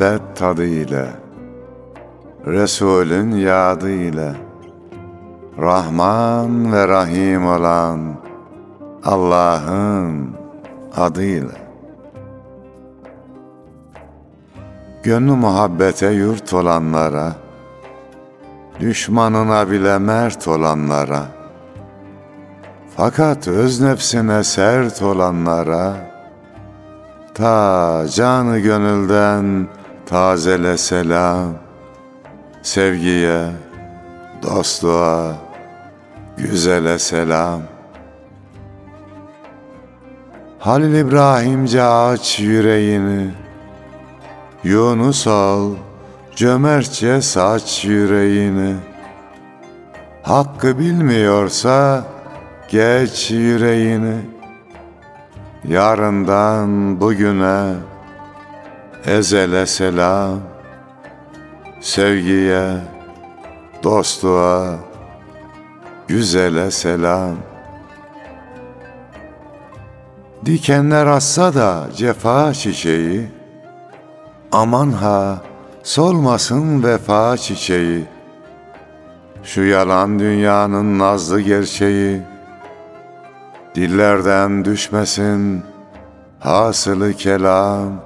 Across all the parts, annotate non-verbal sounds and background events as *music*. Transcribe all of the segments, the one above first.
muhabbet tadı ile, Resulün yadı ile, Rahman ve Rahim olan Allah'ın adıyla. Gönlü muhabbete yurt olanlara, Düşmanına bile mert olanlara, Fakat öz nefsine sert olanlara, Ta canı gönülden tazele selam, Sevgiye, dostluğa, güzele selam. Halil İbrahimce aç yüreğini, Yunus ol, cömertçe saç yüreğini. Hakkı bilmiyorsa geç yüreğini. Yarından bugüne ezele selam. Sevgiye, dostluğa, güzele selam. Dikenler assa da cefa çiçeği, Aman ha solmasın vefa çiçeği. Şu yalan dünyanın nazlı gerçeği, Dillerden düşmesin hasılı kelam,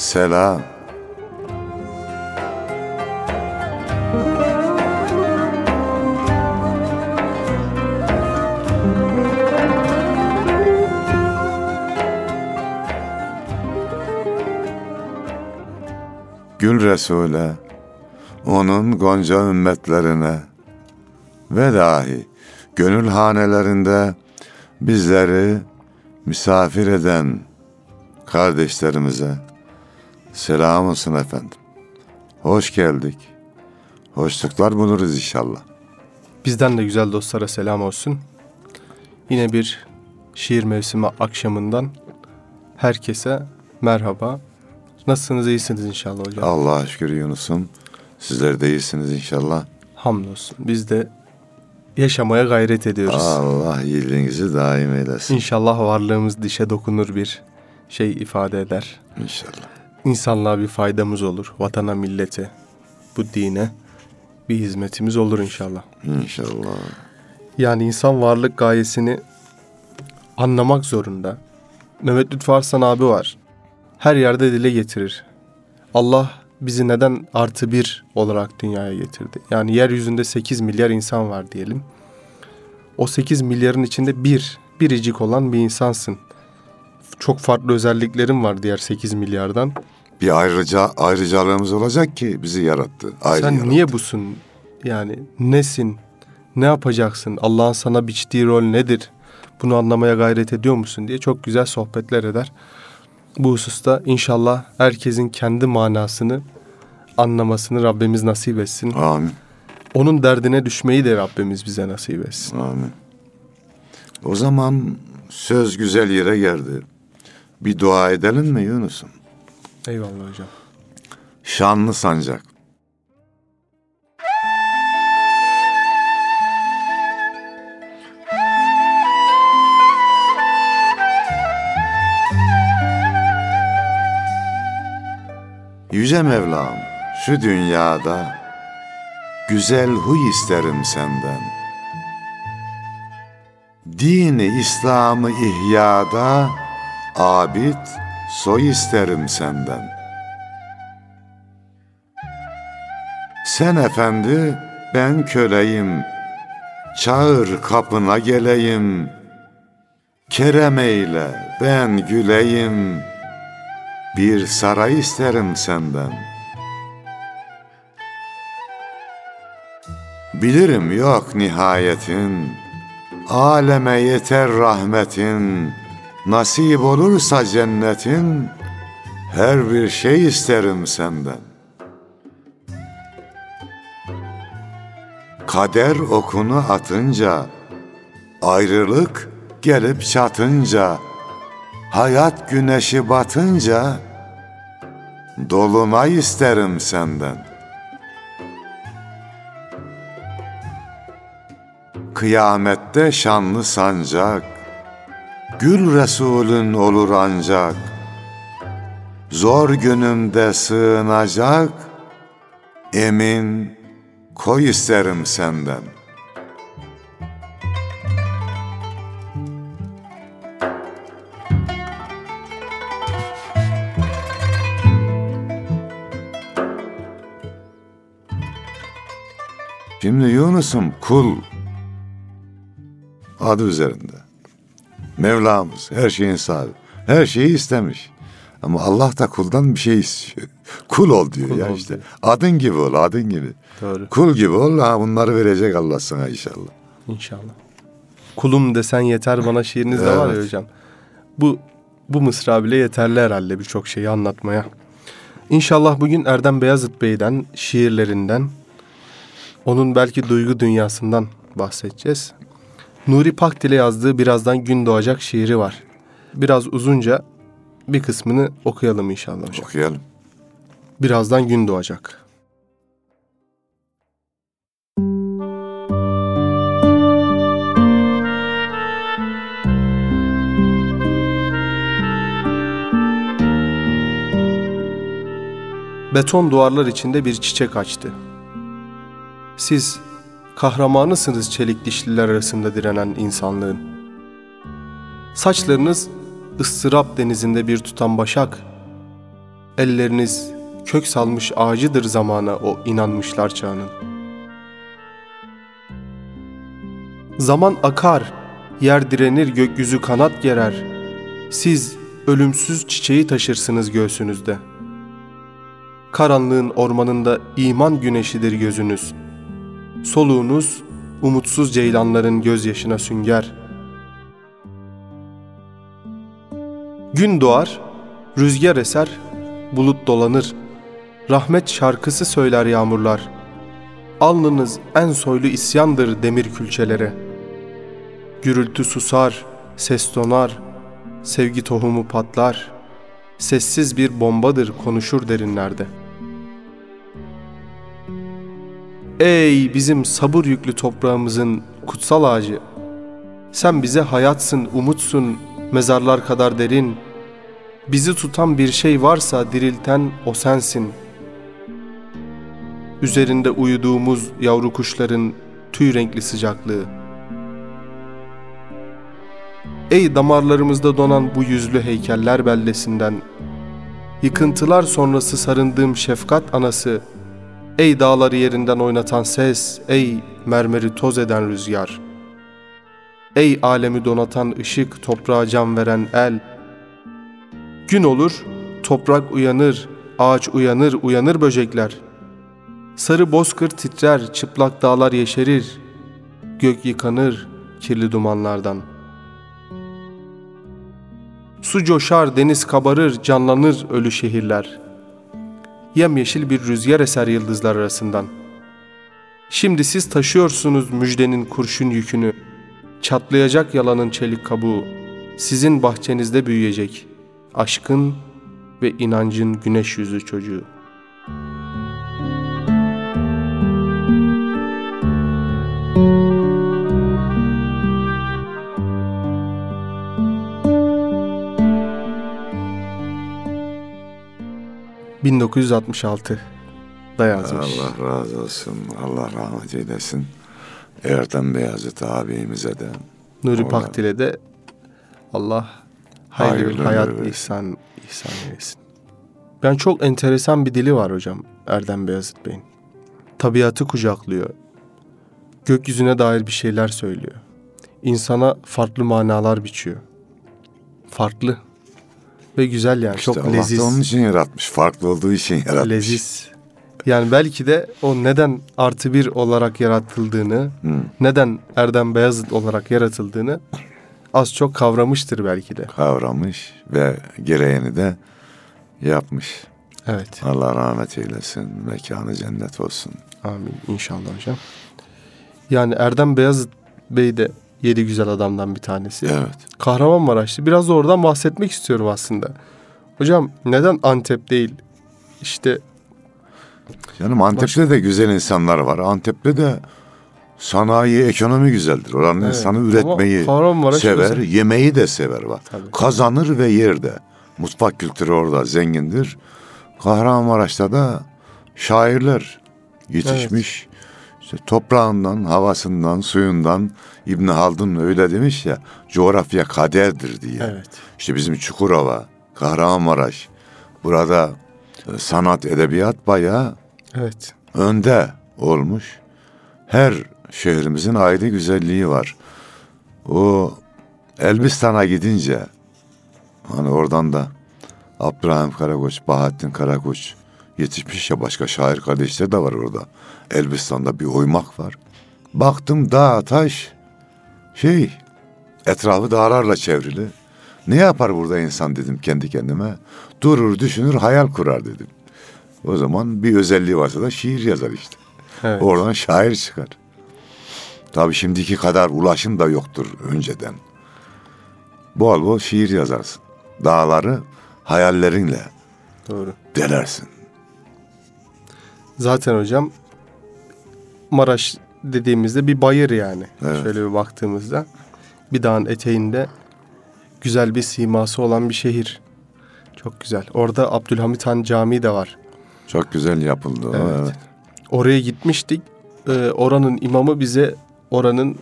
selam. Gül Resul'e, onun gonca ümmetlerine ve dahi gönül hanelerinde bizleri misafir eden kardeşlerimize selam olsun efendim. Hoş geldik. Hoşluklar buluruz inşallah. Bizden de güzel dostlara selam olsun. Yine bir şiir mevsimi akşamından herkese merhaba. Nasılsınız? iyisiniz inşallah hocam. Allah'a şükür Yunus'um. Sizler de iyisiniz inşallah. Hamdolsun. Biz de yaşamaya gayret ediyoruz. Allah iyiliğinizi daim eylesin. İnşallah varlığımız dişe dokunur bir şey ifade eder. İnşallah. İnsanlığa bir faydamız olur. Vatana, millete, bu dine bir hizmetimiz olur inşallah. İnşallah. Yani insan varlık gayesini anlamak zorunda. Mehmet Lütfü Arslan abi var. Her yerde dile getirir. Allah bizi neden artı bir olarak dünyaya getirdi? Yani yeryüzünde 8 milyar insan var diyelim. O 8 milyarın içinde bir, biricik olan bir insansın. Çok farklı özelliklerin var diğer 8 milyardan. Bir ayrıca ayrıcalığımız olacak ki bizi yarattı. Ayrı Sen yarattı. niye busun? Yani nesin? Ne yapacaksın? Allah'ın sana biçtiği rol nedir? Bunu anlamaya gayret ediyor musun diye çok güzel sohbetler eder. Bu hususta inşallah herkesin kendi manasını anlamasını Rabbimiz nasip etsin. Amin. Onun derdine düşmeyi de Rabbimiz bize nasip etsin. Amin. O zaman söz güzel yere geldi. Bir dua edelim mi Yunus'um? Eyvallah hocam. Şanlı sancak. Yüce Mevlam şu dünyada güzel huy isterim senden. Dini İslam'ı ihyada abid soy isterim senden. Sen efendi ben köleyim, çağır kapına geleyim. Kerem eyle ben güleyim, bir saray isterim senden. Bilirim yok nihayetin, aleme yeter rahmetin, nasip olursa cennetin, Her bir şey isterim senden. Kader okunu atınca, ayrılık gelip çatınca, hayat güneşi batınca, dolunay isterim senden. Kıyamette şanlı sancak, Gül Resulün olur ancak, Zor günümde sığınacak, Emin koy isterim senden. Şimdi Yunus'um kul adı üzerinde. Mevlamız her şeyin sahibi. Her şeyi istemiş. Ama Allah da kuldan bir şey istiyor. *laughs* Kul ol diyor Kul ya ol işte. diyor. Adın gibi ol, adın gibi. Doğru. Kul gibi ol, ha bunları verecek Allah sana inşallah. İnşallah. Kulum desen yeter bana şiiriniz de var ya Evet. hocam. Bu bu mısra bile yeterli herhalde birçok şeyi anlatmaya. İnşallah bugün Erdem Beyazıt Bey'den, şiirlerinden, onun belki duygu dünyasından bahsedeceğiz. Nuri Pakdil'e yazdığı Birazdan Gün Doğacak şiiri var. Biraz uzunca bir kısmını okuyalım inşallah hocam. Okuyalım. Birazdan gün doğacak. Beton duvarlar içinde bir çiçek açtı. Siz kahramanısınız çelik dişliler arasında direnen insanlığın. Saçlarınız ıstırap denizinde bir tutan başak, Elleriniz kök salmış ağacıdır zamana o inanmışlar çağının. Zaman akar, yer direnir gökyüzü kanat gerer. Siz ölümsüz çiçeği taşırsınız göğsünüzde. Karanlığın ormanında iman güneşidir gözünüz. Soluğunuz umutsuz ceylanların gözyaşına sünger. Gün doğar, rüzgar eser, bulut dolanır. Rahmet şarkısı söyler yağmurlar. Alnınız en soylu isyandır demir külçelere. Gürültü susar, ses donar, sevgi tohumu patlar. Sessiz bir bombadır konuşur derinlerde. Ey bizim sabır yüklü toprağımızın kutsal ağacı! Sen bize hayatsın, umutsun, mezarlar kadar derin.'' Bizi tutan bir şey varsa dirilten o sensin. Üzerinde uyuduğumuz yavru kuşların tüy renkli sıcaklığı. Ey damarlarımızda donan bu yüzlü heykeller beldesinden, yıkıntılar sonrası sarındığım şefkat anası, ey dağları yerinden oynatan ses, ey mermeri toz eden rüzgar, ey alemi donatan ışık, toprağa can veren el, Gün olur, toprak uyanır, ağaç uyanır, uyanır böcekler. Sarı bozkır titrer, çıplak dağlar yeşerir. Gök yıkanır kirli dumanlardan. Su coşar, deniz kabarır, canlanır ölü şehirler. Yemyeşil bir rüzgar eser yıldızlar arasından. Şimdi siz taşıyorsunuz müjdenin kurşun yükünü. Çatlayacak yalanın çelik kabuğu. Sizin bahçenizde büyüyecek.'' aşkın ve inancın güneş yüzü çocuğu. ...1966 da yazmış. Allah razı olsun. Allah rahmet eylesin. Erdem Beyazıt abimize de. Nuri Pakdil'e de Allah hayırlı bir Hayırlı hayat ömür ihsan, ihsan eylesin. Ben çok enteresan bir dili var hocam Erdem Beyazıt Bey'in. Tabiatı kucaklıyor. Gökyüzüne dair bir şeyler söylüyor. İnsana farklı manalar biçiyor. Farklı. Ve güzel yani. İşte çok Allah leziz. onun için yaratmış. Farklı olduğu için yaratmış. Leziz. Yani belki de o neden artı bir olarak yaratıldığını, Hı. neden Erdem Beyazıt olarak yaratıldığını az çok kavramıştır belki de. Kavramış ve gereğini de yapmış. Evet. Allah rahmet eylesin. Mekanı cennet olsun. Amin inşallah hocam. Yani Erdem Beyazıt Bey de yedi güzel adamdan bir tanesi. Evet. Kahramanmaraşlı. Biraz da oradan bahsetmek istiyorum aslında. Hocam neden Antep değil? İşte Canım Antep'te de güzel insanlar var. Antep'te de sanayi, ekonomi güzeldir. Oranın Evet, insanı üretmeyi sever, özel. yemeği de sever bak. Tabii. Kazanır ve yer de. Mutfak kültürü orada zengindir. Kahramanmaraş'ta da şairler yetişmiş. İşte toprağından, havasından, suyundan İbn Haldun öyle demiş ya coğrafya kaderdir diye. Evet. İşte bizim Çukurova, Kahramanmaraş burada e, sanat, edebiyat bayağı Evet. önde olmuş. Her şehrimizin ayrı güzelliği var. O Elbistan'a gidince hani oradan da Abdurrahim Karakoç, Bahattin Karakoç yetişmiş ya başka şair kardeşler de var orada. Elbistan'da bir oymak var. Baktım dağ taş şey etrafı dağlarla çevrili. Ne yapar burada insan dedim kendi kendime. Durur düşünür hayal kurar dedim. O zaman bir özelliği varsa da şiir yazar işte. Evet. Oradan şair çıkar. Tabii şimdiki kadar ulaşım da yoktur önceden. Bol bol şiir yazarsın. Dağları hayallerinle Doğru. delersin. Zaten hocam Maraş dediğimizde bir bayır yani. Evet. Şöyle bir baktığımızda bir dağın eteğinde güzel bir siması olan bir şehir. Çok güzel. Orada Abdülhamit Han Camii de var. Çok güzel yapıldı. o, Evet. Evet. Oraya gitmiştik. Ee, oranın imamı bize oranın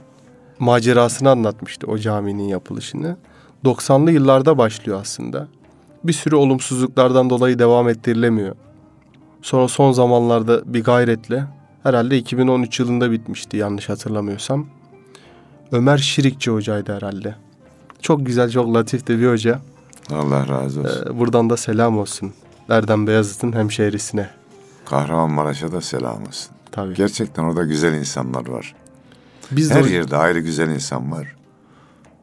macerasını anlatmıştı o caminin yapılışını. 90'lı yıllarda başlıyor aslında. Bir sürü olumsuzluklardan dolayı devam ettirilemiyor. Sonra son zamanlarda bir gayretle herhalde 2013 yılında bitmişti yanlış hatırlamıyorsam. Ömer Şirikçi hocaydı herhalde. Çok güzel, çok latif de bir hoca. Allah razı olsun. Ee, buradan da selam olsun. Erdem Beyazıt'ın hemşehrisine. Kahramanmaraş'a da selam olsun. Tabii. Gerçekten orada güzel insanlar var. Biz de Her o- yerde ayrı güzel insan var.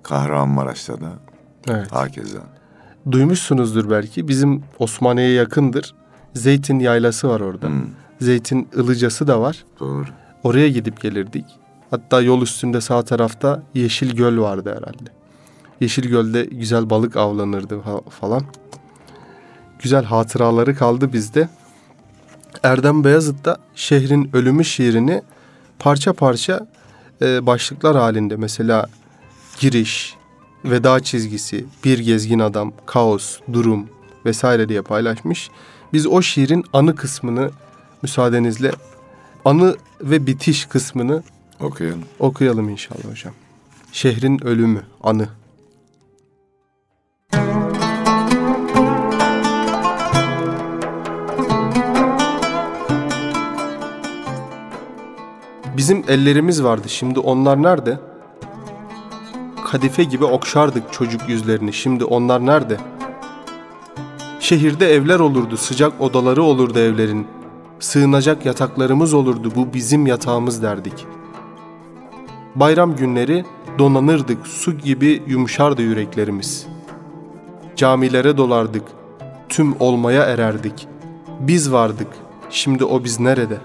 Kahramanmaraş'ta da Evet. hakeza. Duymuşsunuzdur belki. Bizim Osmaniye'ye yakındır. Zeytin yaylası var orada. Hmm, Zeytin ılıcası da var. doğru. Oraya gidip gelirdik. Hatta yol üstünde sağ tarafta Yeşil Göl vardı herhalde. Yeşil Göl'de güzel balık avlanırdı fa- falan. Güzel hatıraları kaldı bizde. Erdem Beyazıt da şehrin ölümü şiirini parça parça e, başlıklar halinde mesela giriş, veda çizgisi, bir gezgin adam, kaos, durum vesaire diye paylaşmış. Biz o şiirin anı kısmını müsaadenizle anı ve bitiş kısmını Okuyalım. okuyalım inşallah hocam. Şehrin ölümü, anı. Bizim ellerimiz vardı. Şimdi onlar nerede? Kadife gibi okşardık çocuk yüzlerini. Şimdi onlar nerede? Şehirde evler olurdu, sıcak odaları olurdu evlerin. Sığınacak yataklarımız olurdu, bu bizim yatağımız derdik. Bayram günleri donanırdık, su gibi yumuşardı yüreklerimiz. Camilere dolardık, tüm olmaya ererdik. Biz vardık, şimdi o biz nerede?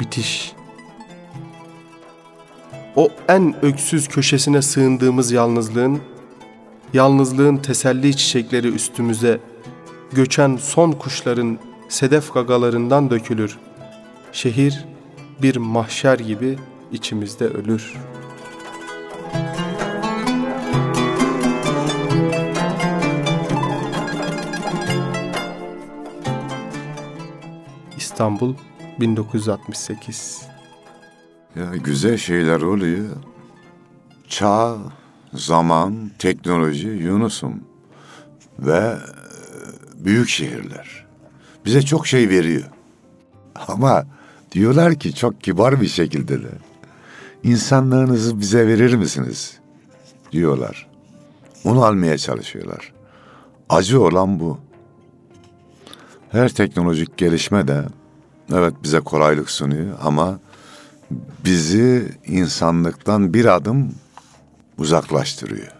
Bitiş. O en öksüz köşesine sığındığımız yalnızlığın Yalnızlığın teselli çiçekleri üstümüze, göçen son kuşların sedef gagalarından dökülür. Şehir bir mahşer gibi içimizde ölür. İstanbul 1968 Ya güzel şeyler oluyor. Çağ, zaman, teknoloji, Yunus'um ve e, büyük şehirler. Bize çok şey veriyor. Ama diyorlar ki çok kibar bir şekilde de insanlığınızı bize verir misiniz? diyorlar. Onu almaya çalışıyorlar. Acı olan bu. Her teknolojik gelişme de evet bize kolaylık sunuyor ama bizi insanlıktan bir adım uzaklaştırıyor.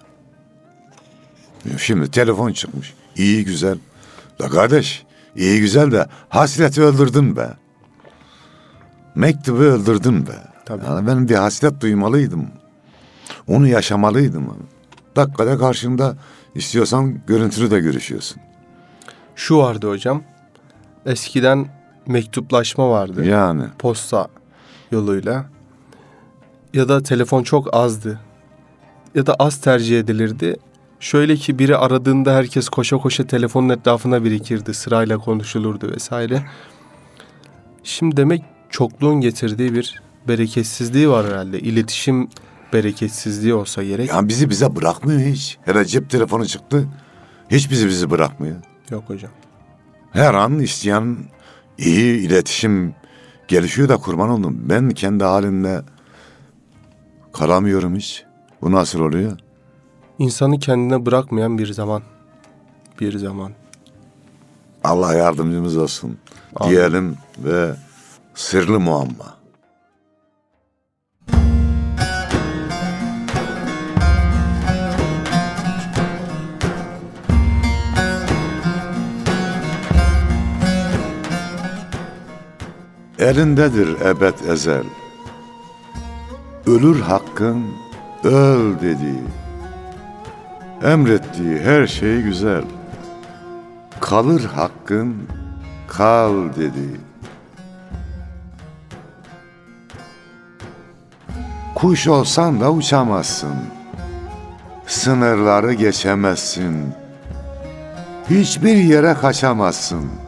Şimdi telefon çıkmış. İyi güzel. Da kardeş iyi güzel de hasreti öldürdün be. Mektubu öldürdün be. Tabii. Yani ben bir hasret duymalıydım. Onu yaşamalıydım. Dakikada karşında istiyorsan görüntülü de görüşüyorsun. Şu vardı hocam. Eskiden mektuplaşma vardı. Yani Posta yoluyla. Ya da telefon çok azdı. Ya da az tercih edilirdi. Şöyle ki biri aradığında herkes koşa koşa telefonun etrafına birikirdi. Sırayla konuşulurdu vesaire. Şimdi demek çokluğun getirdiği bir bereketsizliği var herhalde. İletişim bereketsizliği olsa gerek. Yani bizi bize bırakmıyor hiç. Hele cep telefonu çıktı. Hiç bizi bizi bırakmıyor. Yok hocam. Her an isteyen iyi iletişim gelişiyor da kurban oldum. Ben kendi halimle kalamıyorum hiç. Bu nasıl oluyor? İnsanı kendine bırakmayan bir zaman. Bir zaman. Allah yardımcımız olsun Amin. diyelim ve sırlı muamma. Elindedir ebed ezel. Ölür hakkın öl dediği. Emrettiği her şey güzel. Kalır hakkın kal dedi. Kuş olsan da uçamazsın. Sınırları geçemezsin. Hiçbir yere kaçamazsın.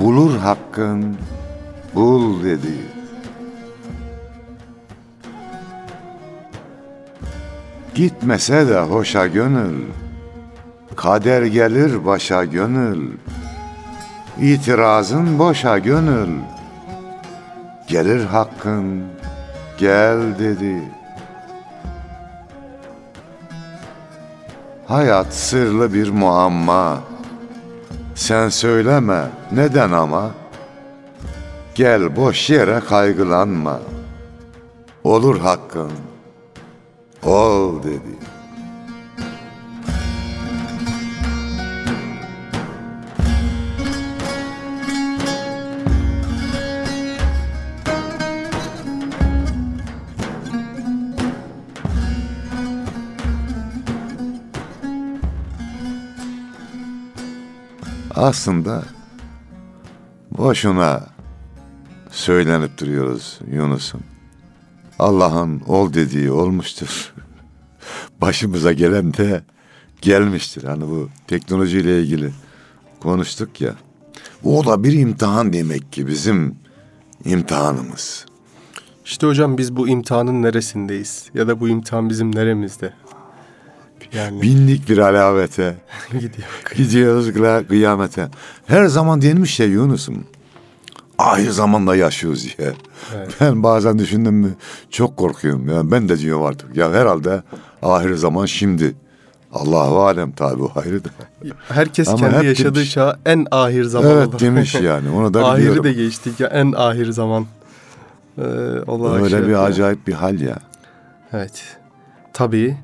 Bulur hakkın bul dedi. Gitmese de hoşa gönül. Kader gelir başa gönül. İtirazın boşa gönül. Gelir hakkın gel dedi. Hayat sırlı bir muamma. Sen söyleme neden ama. Gel boş yere kaygılanma. Olur hakkın. Ol dedi. Aslında boşuna söylenip duruyoruz Yunus'um. Allah'ın ol dediği olmuştur. *laughs* Başımıza gelen de gelmiştir. Hani bu teknolojiyle ilgili konuştuk ya. O da bir imtihan demek ki bizim imtihanımız. İşte hocam biz bu imtihanın neresindeyiz? Ya da bu imtihan bizim neremizde? Yani Bindik bir alavete. *laughs* gidiyor. Gidiyoruz kıya- kıyamete. Her zaman denmiş ya Yunus'um. Ahir zamanda yaşıyoruz diye. Evet. Ben bazen düşündüm mü çok korkuyorum. Ya ben de diyorum artık. Ya herhalde ahir zaman şimdi. Allahu alem tabi o ayrı da. Herkes Ama kendi yaşadığı demiş. çağı en ahir zaman Evet olarak- demiş yani. Onu da Ahiri biliyorum. de geçtik ya en ahir zaman. Ee, Öyle şey bir yapıyor. acayip bir hal ya. Evet. Tabii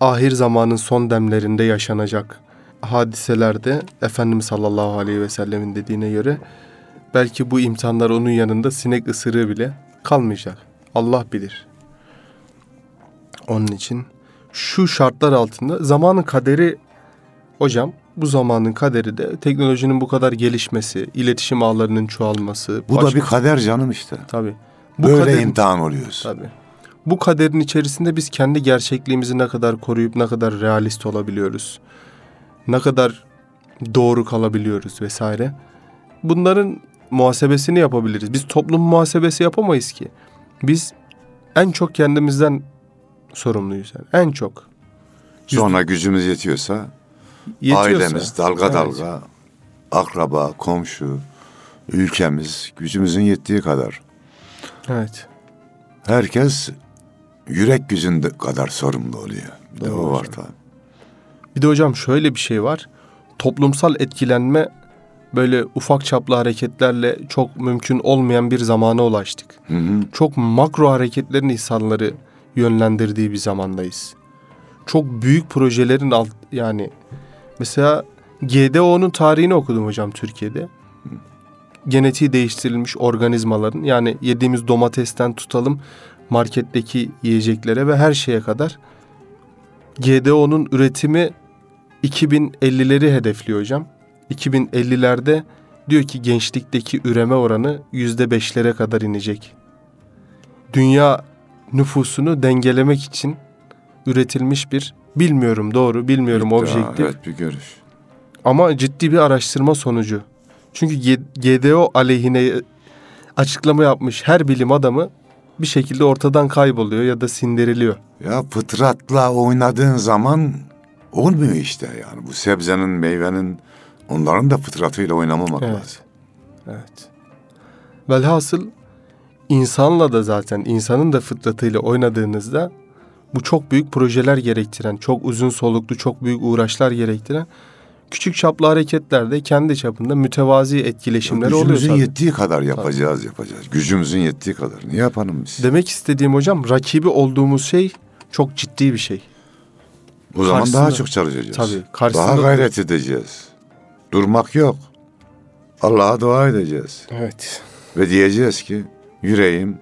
ahir zamanın son demlerinde yaşanacak hadiselerde Efendimiz sallallahu aleyhi ve sellemin dediğine göre belki bu imtihanlar onun yanında sinek ısırığı bile kalmayacak. Allah bilir. Onun için şu şartlar altında zamanın kaderi hocam bu zamanın kaderi de teknolojinin bu kadar gelişmesi, iletişim ağlarının çoğalması. Bu da başka- bir kader canım işte. tabii. Bu Böyle kaderin- imtihan oluyoruz. Tabii. Bu kaderin içerisinde biz kendi gerçekliğimizi ne kadar koruyup ne kadar realist olabiliyoruz. Ne kadar doğru kalabiliyoruz vesaire. Bunların muhasebesini yapabiliriz. Biz toplum muhasebesi yapamayız ki. Biz en çok kendimizden sorumluyuz. Yani. En çok. Sonra gücümüz yetiyorsa, Yetiyorsa. ailemiz dalga Evet. dalga, akraba, komşu, ülkemiz gücümüzün yettiği kadar. Evet. Herkes yürek gücünde kadar sorumlu oluyor. De Doğru o var tabii. Bir de hocam şöyle bir şey var. Toplumsal etkilenme böyle ufak çaplı hareketlerle çok mümkün olmayan bir zamana ulaştık. Hı hı. Çok makro hareketlerin insanları yönlendirdiği bir zamandayız. Çok büyük projelerin alt yani mesela GDO'nun tarihini okudum hocam Türkiye'de. Genetiği değiştirilmiş organizmaların yani yediğimiz domatesten tutalım marketteki yiyeceklere ve her şeye kadar GDO'nun üretimi 2050'leri hedefliyor hocam. 2050'lerde diyor ki gençlikteki üreme oranı %5'lere kadar inecek. Dünya nüfusunu dengelemek için üretilmiş bir bilmiyorum doğru bilmiyorum İddia, objektif Evet bir görüş. ama ciddi bir araştırma sonucu. Çünkü GDO aleyhine açıklama yapmış her bilim adamı bir şekilde ortadan kayboluyor ya da sindiriliyor. Ya fıtratla oynadığın zaman olmuyor işte yani. Bu sebzenin, meyvenin onların da fıtratıyla oynamamak Evet. lazım. Evet. Velhasıl insanla da zaten insanın da fıtratıyla oynadığınızda bu çok büyük projeler gerektiren, çok uzun soluklu, çok büyük uğraşlar gerektiren küçük çaplı hareketlerde kendi çapında mütevazi etkileşimler oluyor Gücümüzün tabii. yettiği kadar yapacağız, yapacağız. Gücümüzün yettiği kadar. Ne yapalım biz? Demek istediğim hocam rakibi olduğumuz şey çok ciddi bir şey. o zaman daha çok çalışacağız. Tabii, karşısında- Daha gayret edeceğiz. Durmak yok. Allah'a dua edeceğiz. Evet. Ve diyeceğiz ki yüreğim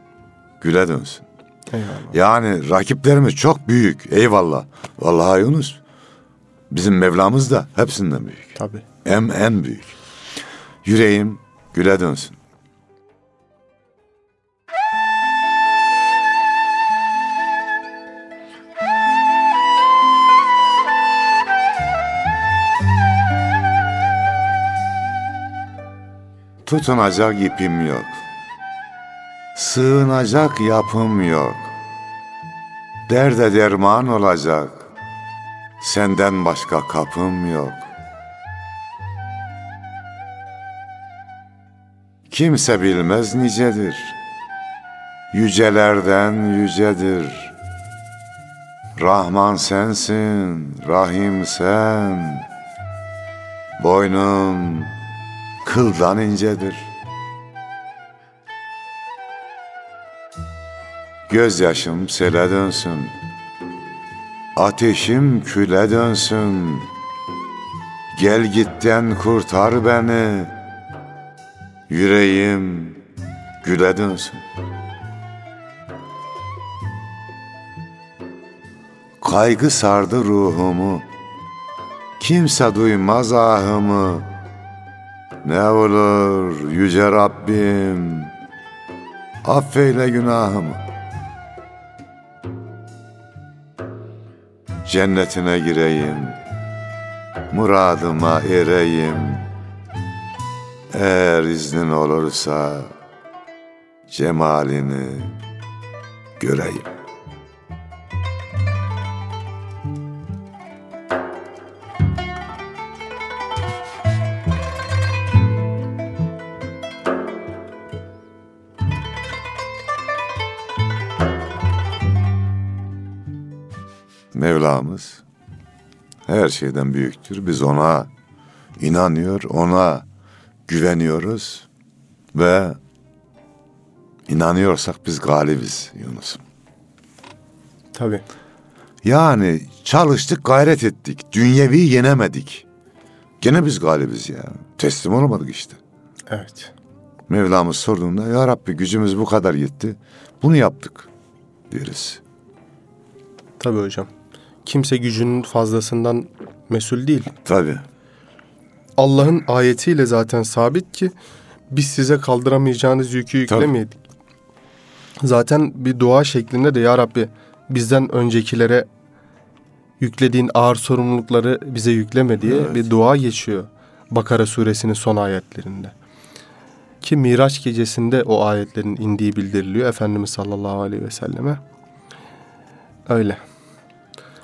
güle dönsün. Eyvallah. Yani rakiplerimiz çok büyük. Eyvallah. Vallahi Yunus. Bizim Mevlamız da hepsinden büyük. Tabii. En, en büyük. Yüreğim güle dönsün. Tutunacak ipim yok. Sığınacak yapım yok. Derde derman olacak. Senden başka kapım yok. Kimse bilmez nicedir. Yücelerden yücedir. Rahman sensin, Rahim sen. Boynun kıldan incedir. Gözyaşım sele dönsün. Ateşim küle dönsün. Gel gitten kurtar beni. Yüreğim güle dönsün. Kaygı sardı ruhumu. Kimse duymaz ahımı. Ne olur yüce Rabbim. Affeyle günahımı. Cennetine gireyim. Muradıma ereyim. Eğer iznin olursa cemalini göreyim. Şeyden büyüktür. Biz ona inanıyor, ona güveniyoruz ve inanıyorsak biz galibiz Yunus'um. Tabii. Yani çalıştık, gayret ettik. Dünyevi yenemedik. Gene biz galibiz ya. Teslim olamadık işte. Evet. Mevlamız sorduğunda ya Rabbi gücümüz bu kadar yetti. Bunu yaptık deriz. Tabii hocam. Kimse gücünün fazlasından mesul değil. Tabii. Allah'ın ayetiyle zaten sabit ki biz size kaldıramayacağınız yükü yüklemedik. Zaten bir dua şeklinde de ya Rabbi bizden öncekilere yüklediğin ağır sorumlulukları bize yükleme diye Evet. bir dua geçiyor. Bakara suresinin son ayetlerinde. Ki Miraç gecesinde o ayetlerin indiği bildiriliyor Efendimiz sallallahu aleyhi ve selleme. Öyle.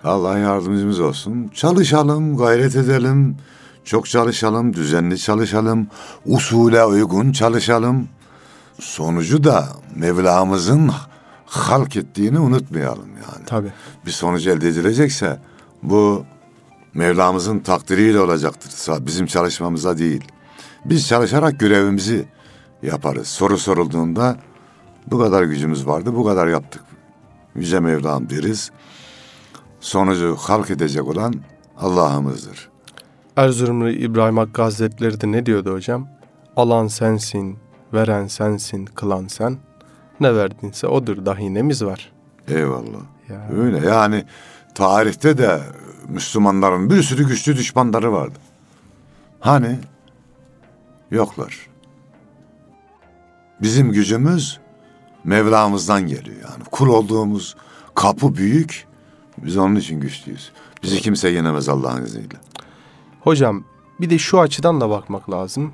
Allah yardımcımız olsun. Çalışalım, gayret edelim. Çok çalışalım, düzenli çalışalım. Usule uygun çalışalım. Sonucu da Mevlamızın halk ettiğini unutmayalım yani. Tabii. Bir sonuç elde edilecekse bu Mevlamızın takdiriyle olacaktır. Bizim çalışmamıza değil. Biz çalışarak görevimizi yaparız. Soru sorulduğunda bu kadar gücümüz vardı, bu kadar yaptık. Yüce Mevlam deriz. Sonucu halk edecek olan Allah'ımızdır. Erzurumlu İbrahim Hakkı Hazretleri de ne diyordu hocam? Alan sensin, veren sensin, kılan sen. Ne verdinse odur dahi nemiz var. Eyvallah. Ya. Öyle yani tarihte de Müslümanların bir sürü güçlü düşmanları vardı. Hani yoklar. Bizim gücümüz Mevlamızdan geliyor yani. Kul olduğumuz kapı büyük. Biz onun için güçlüyüz. Bizi kimse yenemez Allah'ın izniyle. Hocam bir de şu açıdan da bakmak lazım.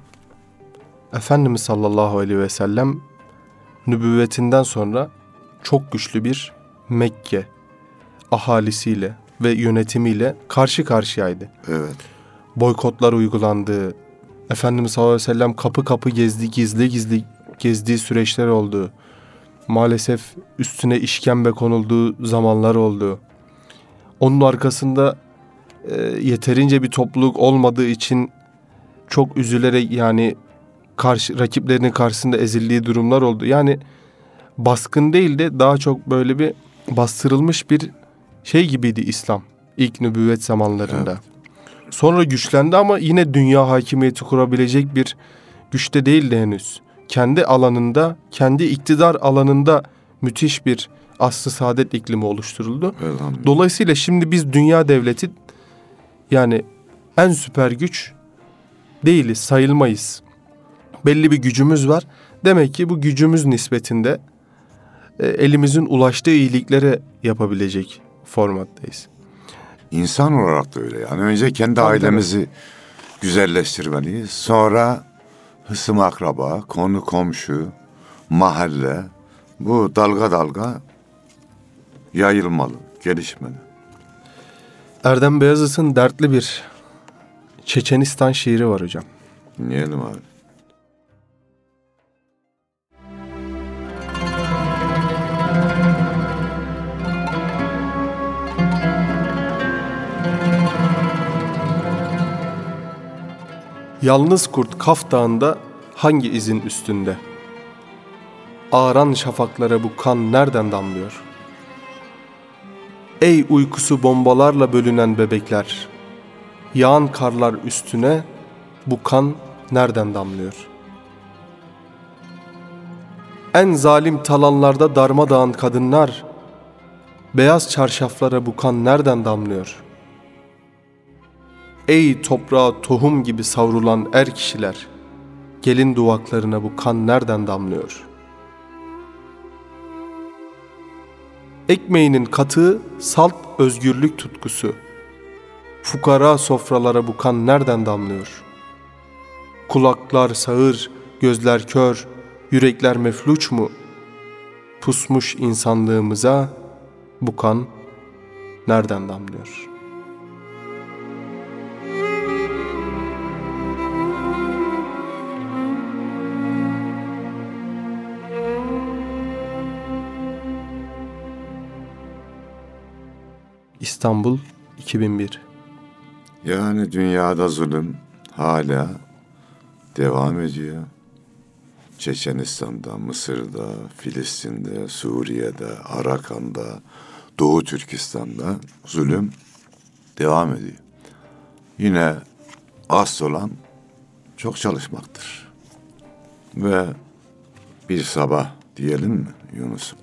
Efendimiz sallallahu aleyhi ve sellem nübüvvetinden sonra çok güçlü bir Mekke ahalisiyle ve yönetimiyle karşı karşıyaydı. Evet. Boykotlar uygulandı. Efendimiz sallallahu aleyhi ve sellem kapı kapı gezdi, gizli gizli gezdiği süreçler oldu. Maalesef üstüne işkembe konulduğu zamanlar oldu. Onun arkasında e, yeterince bir topluluk olmadığı için çok üzülerek yani karşı rakiplerinin karşısında ezildiği durumlar oldu. Yani baskın değil de daha çok böyle bir bastırılmış bir şey gibiydi İslam ilk nübüvvet zamanlarında. Sonra güçlendi ama yine dünya hakimiyeti kurabilecek bir güçte değildi henüz. Kendi alanında, kendi iktidar alanında müthiş bir aslı saadet iklimi oluşturuldu. Dolayısıyla şimdi biz dünya devleti yani en süper güç değiliz, sayılmayız. Belli bir gücümüz var. Demek ki bu gücümüz nispetinde e, elimizin ulaştığı iyiliklere yapabilecek formattayız. İnsan olarak da öyle. Yani önce kendi Tabii, ailemizi güzelleştirmeliyiz. Sonra hısım akraba, konu komşu, mahalle bu dalga dalga yayılmalı, gelişmeli. Erdem Beyazıt'ın dertli bir Çeçenistan şiiri var hocam. Dinleyelim abi. Yalnız kurt Kaf Dağı'nda hangi izin üstünde? Ağaran şafaklara bu kan nereden damlıyor? Ey uykusu bombalarla bölünen bebekler! Yağan karlar üstüne bu kan nereden damlıyor? En zalim talanlarda darmadağın kadınlar, beyaz çarşaflara bu kan nereden damlıyor?'' Ey toprağa tohum gibi savrulan er kişiler, gelin duvaklarına bu kan nereden damlıyor? Ekmeğinin katığı salt özgürlük tutkusu. Fukara sofralara bu kan nereden damlıyor? Kulaklar sağır, gözler kör, yürekler mefluç mu? Pusmuş insanlığımıza bu kan nereden damlıyor?'' İstanbul 2001 Yani dünyada zulüm hala devam ediyor. Çeçenistan'da, Mısır'da, Filistin'de, Suriye'de, Arakan'da, Doğu Türkistan'da zulüm devam ediyor. Yine asıl olan çok çalışmaktır. Ve bir sabah diyelim mi Yunus'um?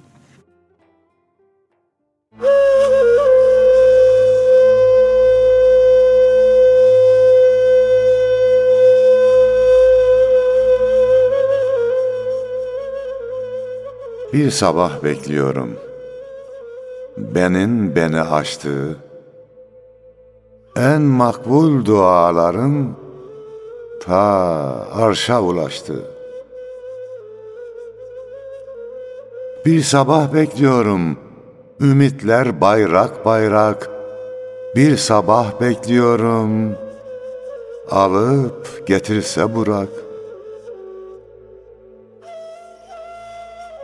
Bir sabah bekliyorum. Benin beni açtığı en makbul duaların ta arşa ulaştı. Bir sabah bekliyorum. Ümitler bayrak bayrak. Bir sabah bekliyorum. Alıp getirse Burak.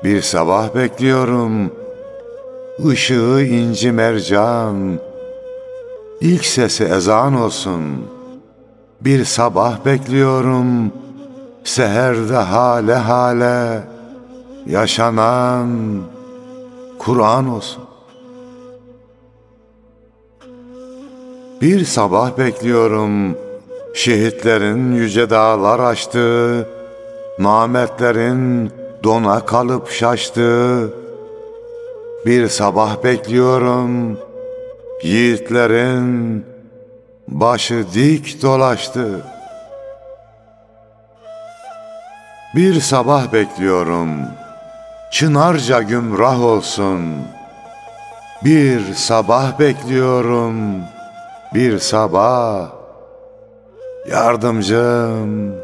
Bir sabah bekliyorum. Işığı inci mercan. İlk sesi ezan olsun. Bir sabah bekliyorum. Seherde hale hale yaşanan Kur'an olsun. Bir sabah bekliyorum şehitlerin yüce dağlar açtığı, namertlerin dona kalıp şaştığı. Bir sabah bekliyorum yiğitlerin başı dik dolaştı. Bir sabah bekliyorum çınarca gümrah olsun. Bir sabah bekliyorum bir sabah yardımcım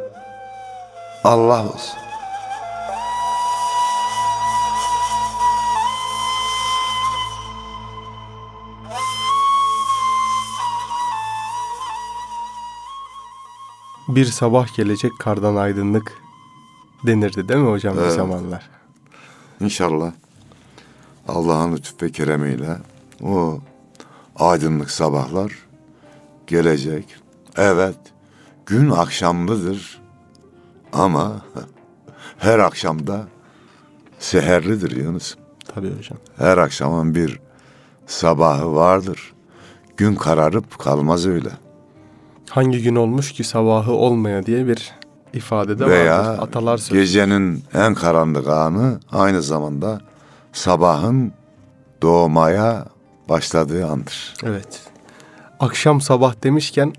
Allah olsun. Bir sabah gelecek kardan aydınlık denirdi değil mi hocam bir Evet. zamanlar? İnşallah Allah'ın lütfu ve keremiyle o aydınlık sabahlar gelecek. Evet, gün akşamlıdır ama *laughs* her akşamda seherlidir Yunus. Tabii hocam. Her akşamın bir sabahı vardır. Gün kararıp kalmaz öyle. Hangi gün olmuş ki sabahı olmaya diye bir ifade de Veya vardır. Atalar sözü. gecenin en karanlık anı aynı zamanda sabahın doğmaya başladığı andır. Evet. Akşam sabah demişken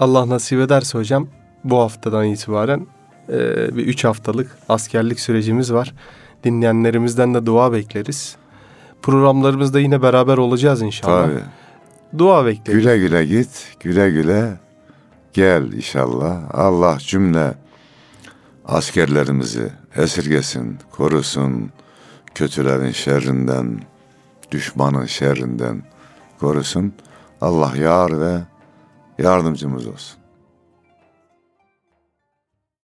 Allah nasip ederse hocam bu haftadan itibaren e, bir üç haftalık askerlik sürecimiz var. Dinleyenlerimizden de dua bekleriz. Programlarımızda yine beraber olacağız inşallah. Tabii. Dua bekleriz. Güle güle git, güle güle gel inşallah. Allah cümle askerlerimizi esirgesin, korusun. Kötülerin şerrinden, düşmanın şerrinden korusun. Allah yar ve yardımcımız olsun.